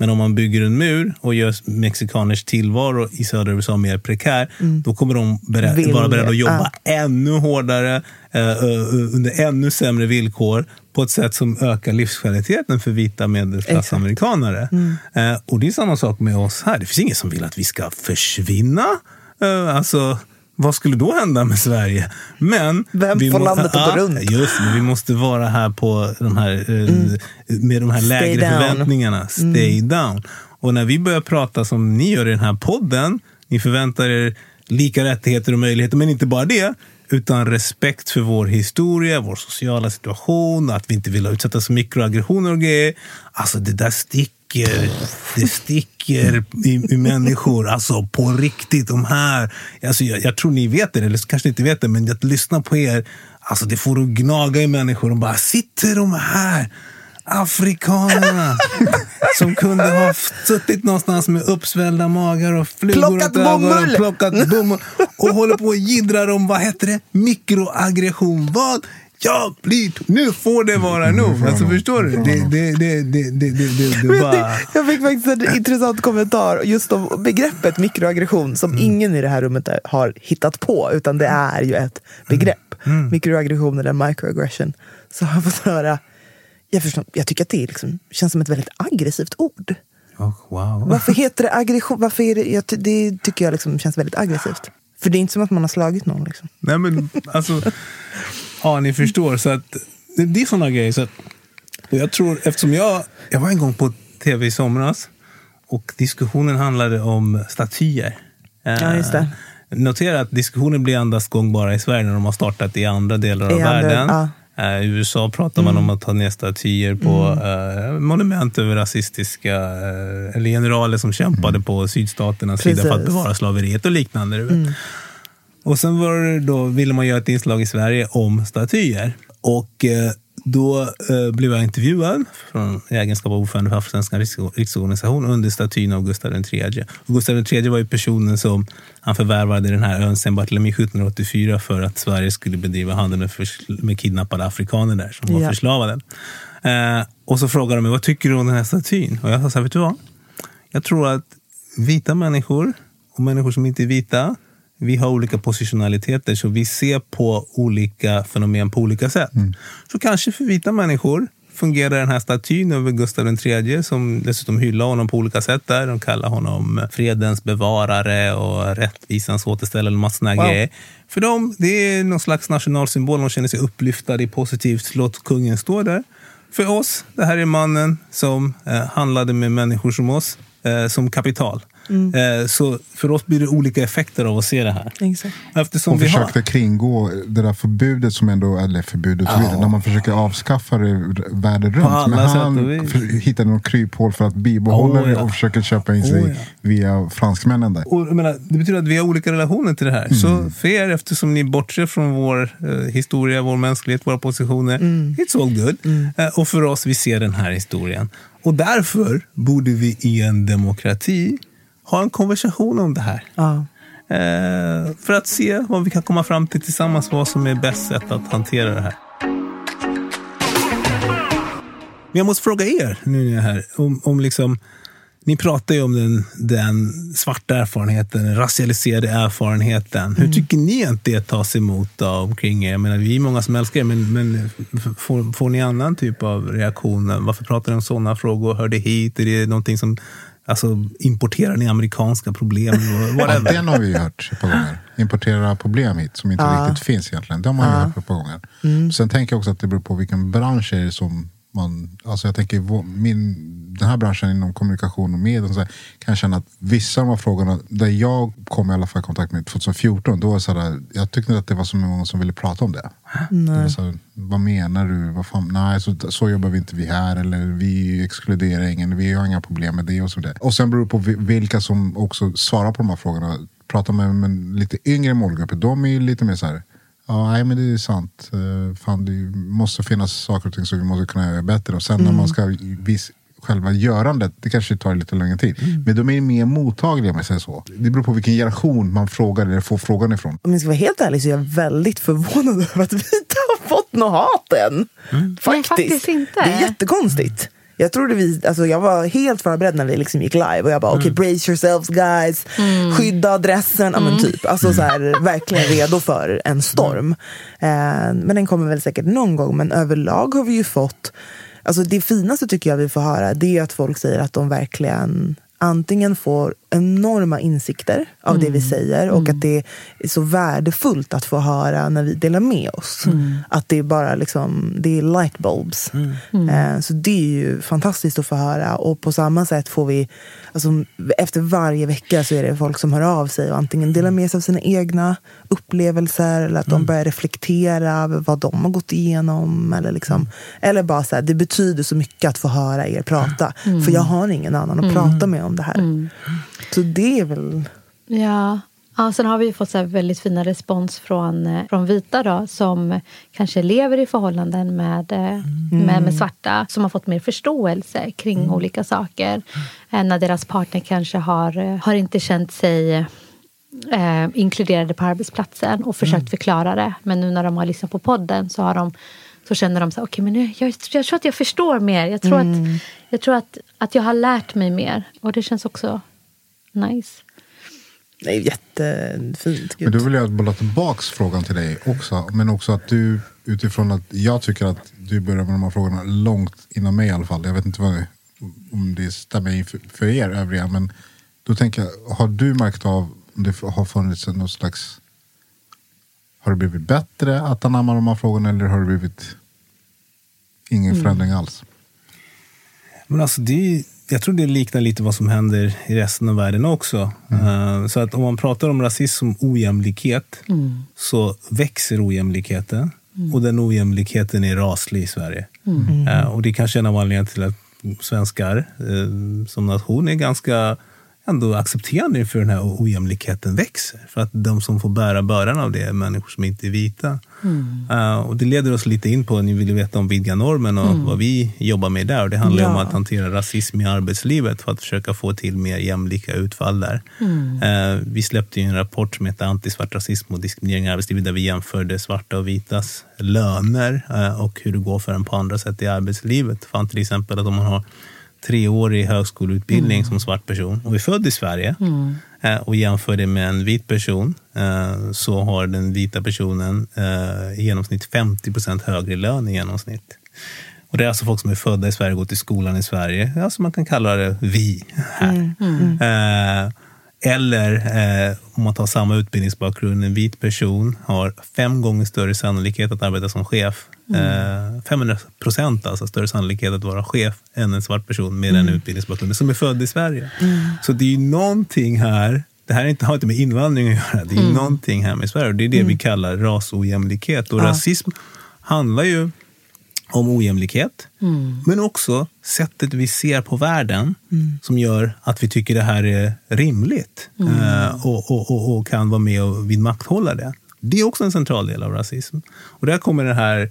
Speaker 1: Men om man bygger en mur och gör mexikaners tillvaro i södra USA mer prekär, då kommer de berä-
Speaker 2: Vill
Speaker 1: vara beredda att jobba ännu hårdare, eh, under ännu sämre villkor, på ett sätt som ökar livskvaliteten för vita medelklassamerikanare. Eh, och det är samma sak med oss här. Det finns ingen som vill att vi ska försvinna. Eh, alltså, vad skulle då hända med Sverige? Men
Speaker 2: Vem
Speaker 1: vi
Speaker 2: får
Speaker 1: må-
Speaker 2: landet att gå
Speaker 1: Ja,
Speaker 2: runt?
Speaker 1: Just vi måste vara här på de här, eh, med de här lägre
Speaker 2: down.
Speaker 1: förväntningarna. Stay down. Och när vi börjar prata som ni gör i den här podden, ni förväntar er lika rättigheter och möjligheter, men inte bara det, utan respekt för vår historia, vår sociala situation, att vi inte vill utsättas för mikroaggressioner och grejer. Alltså det där sticker. Det sticker i, i människor. Alltså på riktigt. De här. Alltså, jag, jag tror ni vet det, eller kanske inte vet det, men att lyssna på er. Alltså det får att gnaga i människor. De bara, sitter de här? Afrikanerna som kunde ha suttit någonstans med uppsvällda magar och flugor
Speaker 2: Plockat
Speaker 1: åt ögonen,
Speaker 2: bomull!
Speaker 1: plockat bomull och håller på och jiddrar om, vad heter det, mikroaggression. Vad? Jag blir... Nu får det vara nog. Alltså, förstår du? Det, det, det, det, det, det, det, bara...
Speaker 2: jag fick faktiskt en intressant kommentar just om begreppet mikroaggression som ingen i det här rummet har hittat på, utan det är ju ett begrepp. Mikroaggression eller microaggression. Så har jag fått höra, jag, förstår, jag tycker att det liksom, känns som ett väldigt aggressivt ord.
Speaker 1: Oh, wow.
Speaker 2: Varför heter det aggression? Varför är det, jag, det tycker jag liksom känns väldigt aggressivt. För det är inte som att man har slagit någon. Liksom.
Speaker 1: Nej men alltså, ja ni förstår. Så att, det, det är sådana grejer. Så att, jag tror, eftersom jag, jag var en gång på tv i somras och diskussionen handlade om statyer.
Speaker 2: Ja, just det.
Speaker 1: Eh, Notera att diskussionen blir endast gångbara i Sverige när de har startat i andra delar av
Speaker 2: I andra-
Speaker 1: världen.
Speaker 2: ja.
Speaker 1: Eh, I USA pratar man om att ta ner statyer på eh, monument över rasistiska eh, generaler som kämpade på sydstaternas sida för att
Speaker 2: Precis.
Speaker 1: bevara slaveriet och liknande. vet. Och sen var då, ville man göra ett inslag i Sverige om statyer. Och eh, då eh, blev jag intervjuad från, i egenskap av ordförande för Afrosvenska riks- riksorganisation under statyn av Gustav III. Och Gustav III var ju personen som han förvärvade den här ön Saint Barthélemy 1784 för att Sverige skulle bedriva handel med, med kidnappade afrikaner där som var
Speaker 2: Ja.
Speaker 1: förslavade. Eh, och så frågade de mig, vad tycker du om den här statyn? Och jag sa så här, vet du vad? Jag tror att vita människor och människor som inte är vita, vi har olika positionaliteter så vi ser på olika fenomen på olika sätt. Så kanske för vita människor fungerar den här statyn över Gustav III som dessutom hyllar honom på olika sätt. där. De kallar honom fredens bevarare och rättvisans återställare och här
Speaker 2: Wow.
Speaker 1: grejer. För dem, det är någon slags nationalsymbol. De känner sig upplyftade i positivt. Låt kungen stå där. För oss, det här är mannen som eh, handlade med människor som oss eh, som kapital. Eh, så för oss blir det olika effekter av att se det här.
Speaker 2: Exakt.
Speaker 1: Eftersom
Speaker 4: Och
Speaker 1: vi har...
Speaker 4: försökte kringå det där förbudet som ändå, eller förbudet, så vidare, när man försöker avskaffa det världen runt. Men han för- hittade något kryphål för att bibehålla
Speaker 1: Oh,
Speaker 4: det
Speaker 1: ja.
Speaker 4: och försöker köpa in sig
Speaker 1: Oh, ja.
Speaker 4: via franskmännen där.
Speaker 1: Och, menar, det betyder att vi har olika relationer till det här. Så för er, eftersom ni bortser från vår eh, historia, vår mänsklighet, våra positioner, it's all good. Eh, och för oss, vi ser den här historien. Och därför borde vi i en demokrati ha en konversation om det här.
Speaker 2: Ja.
Speaker 1: Eh, för att se vad vi kan komma fram till tillsammans, vad som är bäst sätt att hantera det här. Men jag måste fråga er, nu när jag är här, om, om liksom, ni pratar ju om den, den svarta erfarenheten, den racialiserade erfarenheten. Hur tycker ni att det tas emot av omkring er? Jag menar, vi är många som älskar er, men, men får, får ni annan typ av reaktion? Varför pratar ni om sådana frågor? Hör det hit? Är det någonting som Alltså, importerar ni amerikanska problem?
Speaker 4: Ja, den har vi ju hört ett par gånger. Importera problem hit som inte
Speaker 2: Ja.
Speaker 4: riktigt finns egentligen. De har vi hört ett par gånger. Sen tänker jag också att det beror på vilken bransch är det som man... Alltså jag tänker min, den här branschen inom kommunikation och media och så här, kan jag känna att vissa av de här frågorna, där jag kom i alla fall i kontakt med 2014, då var så här, jag tyckte inte att det var så många som ville prata om det. det så här, vad menar du? Vad fan? Nej, så, så jobbar vi inte vi här. Eller vi exkluderar ingen. Vi har inga problem med det. Och, så där. och sen beror det på vi- vilka som också svarar på de här frågorna. Pratar med, med lite yngre målgrupper. De är ju lite mer så här. Ja, nej, men det är sant. Eh, fan, det måste finnas saker och ting som vi måste kunna göra bättre. Och sen när man ska vis, själva görandet, det kanske tar lite längre tid. Men de är mer mottagliga om jag säger så. Det beror på vilken generation man frågar eller får frågan ifrån.
Speaker 2: Om jag ska vara helt ärlig så är jag väldigt förvånad över att vi inte har fått något hat än.
Speaker 3: Men faktiskt inte.
Speaker 2: Det är jättekonstigt. Jag trodde vi, alltså jag var helt förberedd när vi liksom gick live och jag bara okej brace yourselves guys, skydda adressen, ja men typ. Alltså så här, verkligen redo för en storm. Eh, men den kommer väl säkert någon gång men överlag har vi ju fått, alltså det finaste tycker jag vi får höra det är att folk säger att de verkligen antingen får enorma insikter av det vi säger och att det är så värdefullt att få höra när vi delar med oss. Att det är bara liksom, det är lightbulbs. Eh, Så det är ju fantastiskt att få höra och på samma sätt får vi, alltså, efter varje vecka så är det folk som hör av sig och antingen delar med sig av sina egna upplevelser eller att de börjar reflektera över vad de har gått igenom. Eller, liksom, eller bara så här, det betyder så mycket att få höra er prata. För jag har ingen annan att prata med om det här. Så det är väl...
Speaker 3: Ja. Ja, sen har vi fått så väldigt fina respons från, eh, från vita då, som kanske lever i förhållanden med, eh, med, med svarta som har fått mer förståelse kring olika saker. Eh, När deras partner kanske har, har inte känt sig eh, inkluderade på arbetsplatsen och försökt förklara det. Men nu när de har lyssnat på podden så, har de, så känner de så här, okej men nu, jag, jag tror att jag förstår mer. Jag tror, att, jag, tror att, att jag har lärt mig mer. Och det känns också nice.
Speaker 2: Det är jättefint.
Speaker 4: Men
Speaker 2: Gud.
Speaker 4: då vill jag bolla tillbaks frågan till dig också. Men också att du, utifrån att jag tycker att du börjar med de här frågorna långt innan mig i alla fall. Jag vet inte vad, om det stämmer för, er övriga. Men då tänker jag, har du märkt av om det har funnits något slags... Har det blivit bättre att anamma de här frågorna eller har det blivit ingen förändring alls?
Speaker 1: Men alltså det är, jag tror det liknar lite vad som händer i resten av världen också. Eh, så att om man pratar om rasism som ojämlikhet så växer ojämlikheten. Och den ojämlikheten är raslig i Sverige. Eh, och det kanske är en av anledningarna till att svenskar eh, som nation är ganska ändå accepterande för den här ojämlikheten växer. För att de som får bära bördan av det är människor som inte är vita. Eh, och det leder oss lite in på, ni vill veta om vidga normen och vad vi jobbar med där. Och det handlar ju om
Speaker 2: Ja.
Speaker 1: att hantera rasism i arbetslivet för att försöka få till mer jämlika utfall där. Eh, vi släppte en rapport som heter Antisvart rasism och diskriminering i arbetslivet där vi jämförde svarta och vitas löner eh, och hur det går för en på andra sätt i arbetslivet. Fann till exempel att om man har treårig högskoleutbildning som svart person och är född i Sverige eh, och jämför det med en vit person eh, så har den vita personen eh, i genomsnitt 50 procent högre lön i genomsnitt. Och det är alltså folk som är födda i Sverige och gått i skolan i Sverige. Alltså man kan kalla det vi här. Eh, eller eh, om man tar samma utbildningsbakgrund, en vit person har fem gånger större sannolikhet att arbeta som chef. Eh, 500 procent alltså större sannolikhet att vara chef än en svart person med den utbildningsbakgrunden som är född i Sverige. Så det är ju någonting här det här inte, har inte med invandring att göra. Det är mm. någonting här med Sverige. Det är det vi kallar rasojämlikhet. Och rasism handlar ju om ojämlikhet. Men också sättet vi ser på världen som gör att vi tycker det här är rimligt eh, och, och, och, och kan vara med och vidmakthålla det. Det är också en central del av rasism. Och där kommer det här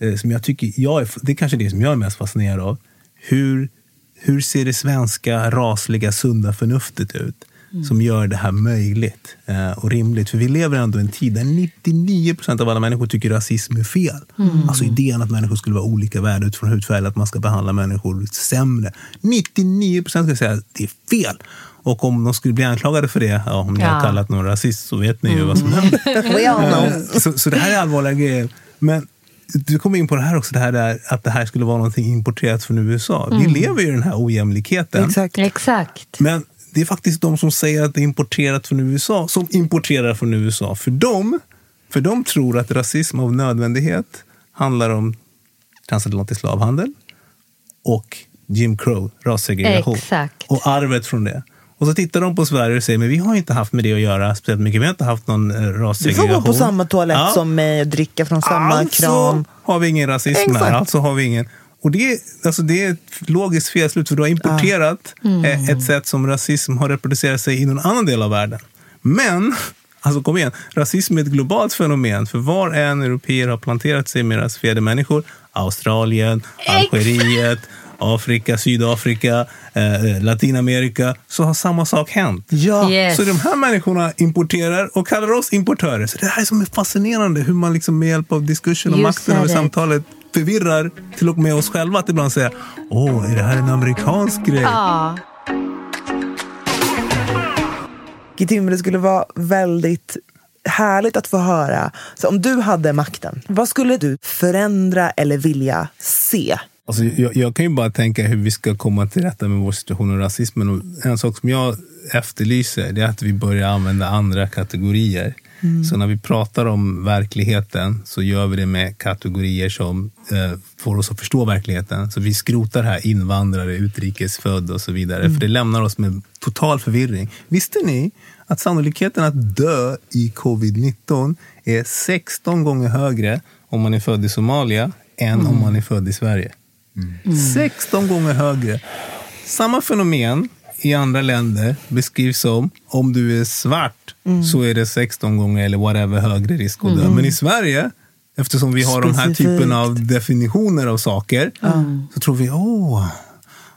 Speaker 1: eh, som jag tycker, jag är, det är kanske det som jag är mest fascinerad av. Hur, hur ser det svenska rasliga sunda förnuftet ut? Som gör det här möjligt eh, och rimligt. För vi lever ändå i en tid där 99 procent av alla människor tycker rasism är fel. Alltså idén att människor skulle vara olika värde utifrån hudfärg, eller att man ska behandla människor sämre. 99 procent skulle säga att det är fel. Och om de skulle bli anklagade för det, ja, om ni har
Speaker 3: Ja.
Speaker 1: kallat någon rasist så vet ni ju vad som händer.
Speaker 2: All know.
Speaker 1: Så, så det här är allvarliga grejer. Men du kommer in på det här också, det här där, att det här skulle vara någonting importerat från USA. Vi lever ju i den här ojämlikheten.
Speaker 2: Exakt.
Speaker 3: Exakt.
Speaker 1: Men det är faktiskt de som säger att det är importerat från USA som importerar från USA. För de, för de tror att rasism av nödvändighet handlar om transatlantisk slavhandel och Jim Crow, rassegregation.
Speaker 3: Exakt.
Speaker 1: Och arvet från det. Och så tittar de på Sverige och säger men vi har inte haft med det att göra speciellt mycket. Vi har inte haft någon eh,
Speaker 2: Du får
Speaker 1: rassegregation.
Speaker 2: gå på samma toalett
Speaker 1: Ja.
Speaker 2: som mig och dricka från samma
Speaker 1: alltså
Speaker 2: kran.
Speaker 1: har vi ingen rasism
Speaker 2: Exakt.
Speaker 1: här. Alltså har vi ingen. Och det, är- alltså det är ett logiskt felslut, för du har importerat eh, ett sätt som rasism har reproducerat sig i någon annan del av världen. Men, alltså kom igen, rasism är ett globalt fenomen. För var en europeer har planterat sig med rasifierade människor, Australien, Algeriet, Afrika, Sydafrika, eh, Latinamerika, så har samma sak hänt.
Speaker 2: Ja.
Speaker 3: Yes.
Speaker 1: Så de här människorna importerar och kallar oss importörer. Så det här är som är fascinerande hur man liksom med hjälp av diskursen och makten över samtalet förvirrar till och med oss själva att ibland säga Åh, är det här en amerikansk grej?
Speaker 3: Ja.
Speaker 2: Gitimbe, det skulle vara väldigt härligt att få höra. Så om du hade makten, vad skulle du förändra eller vilja se?
Speaker 1: Alltså, jag, jag kan ju bara tänka hur vi ska komma till rätta med vår situation och rasismen. Och en sak som jag efterlyser det är att vi börjar använda andra kategorier. Så när vi pratar om verkligheten så gör vi det med kategorier som eh, får oss att förstå verkligheten. Så vi skrotar här invandrare, utrikesfödd och så vidare. För det lämnar oss med total förvirring. Visste ni att sannolikheten att dö i covid-19 är 16 gånger högre om man är född i Somalia än om man är född i Sverige? 16 gånger högre. Samma fenomen i andra länder beskrivs som om du är svart så är det 16 gånger eller whatever högre risk att dö. Men i Sverige, eftersom vi har de här
Speaker 2: Specifikt.
Speaker 1: typen av definitioner av saker, så tror vi, åh,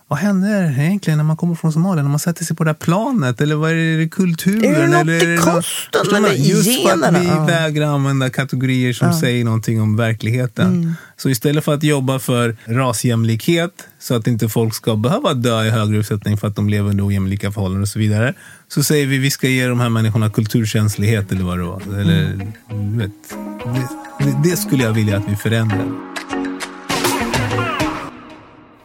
Speaker 1: vad händer egentligen när man kommer från Somalia? När man sätter sig på det här planet? Eller vad är det kulturen?
Speaker 2: Är det något
Speaker 1: eller
Speaker 2: i
Speaker 1: något-
Speaker 2: kosten eller
Speaker 1: Just för att
Speaker 2: generna?
Speaker 1: vi
Speaker 2: Ja.
Speaker 1: vägrar använda kategorier som säger någonting om verkligheten.
Speaker 2: Mm.
Speaker 1: Så istället för att jobba för rasjämlikhet, så att inte folk ska behöva dö i högre utsträckning för att de lever under ojämlika förhållanden och så vidare, så säger vi vi ska ge de här människorna kulturkänslighet eller vad det var. Eller,
Speaker 2: Mm.
Speaker 1: vet, det, det skulle jag vilja att vi förändrar.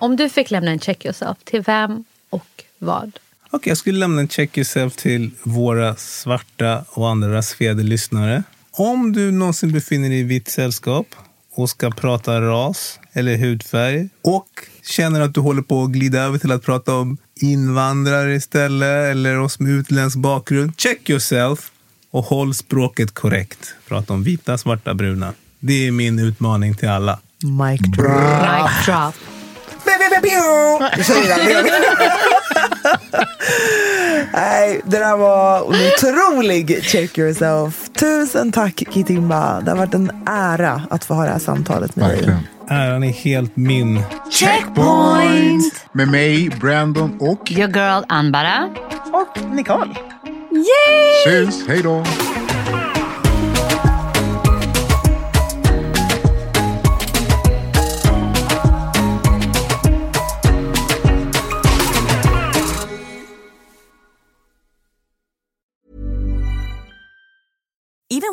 Speaker 3: Om du fick lämna en check yourself, till vem och vad?
Speaker 1: Okej, jag skulle lämna en check yourself till våra svarta och andra rasifierade lyssnare. Om du någonsin befinner dig i vitt sällskap och ska prata ras eller hudfärg och känner att du håller på att glida över till att prata om invandrare istället eller oss med utländsk bakgrund, check yourself och håll språket korrekt. Prata om vita, svarta, bruna. Det är min utmaning till alla.
Speaker 2: Mic drop.
Speaker 3: Mic drop.
Speaker 2: Nej, det där var en otrolig check yourself. Tusen tack Kitimba. Det har varit en ära att få ha det här samtalet med dig.
Speaker 4: Verkligen.
Speaker 1: Äran är helt min.
Speaker 3: Checkpoint!
Speaker 4: Med mig, Brandon och...
Speaker 3: Your girl Anbara.
Speaker 2: Och Nicole.
Speaker 4: Syns, hej då!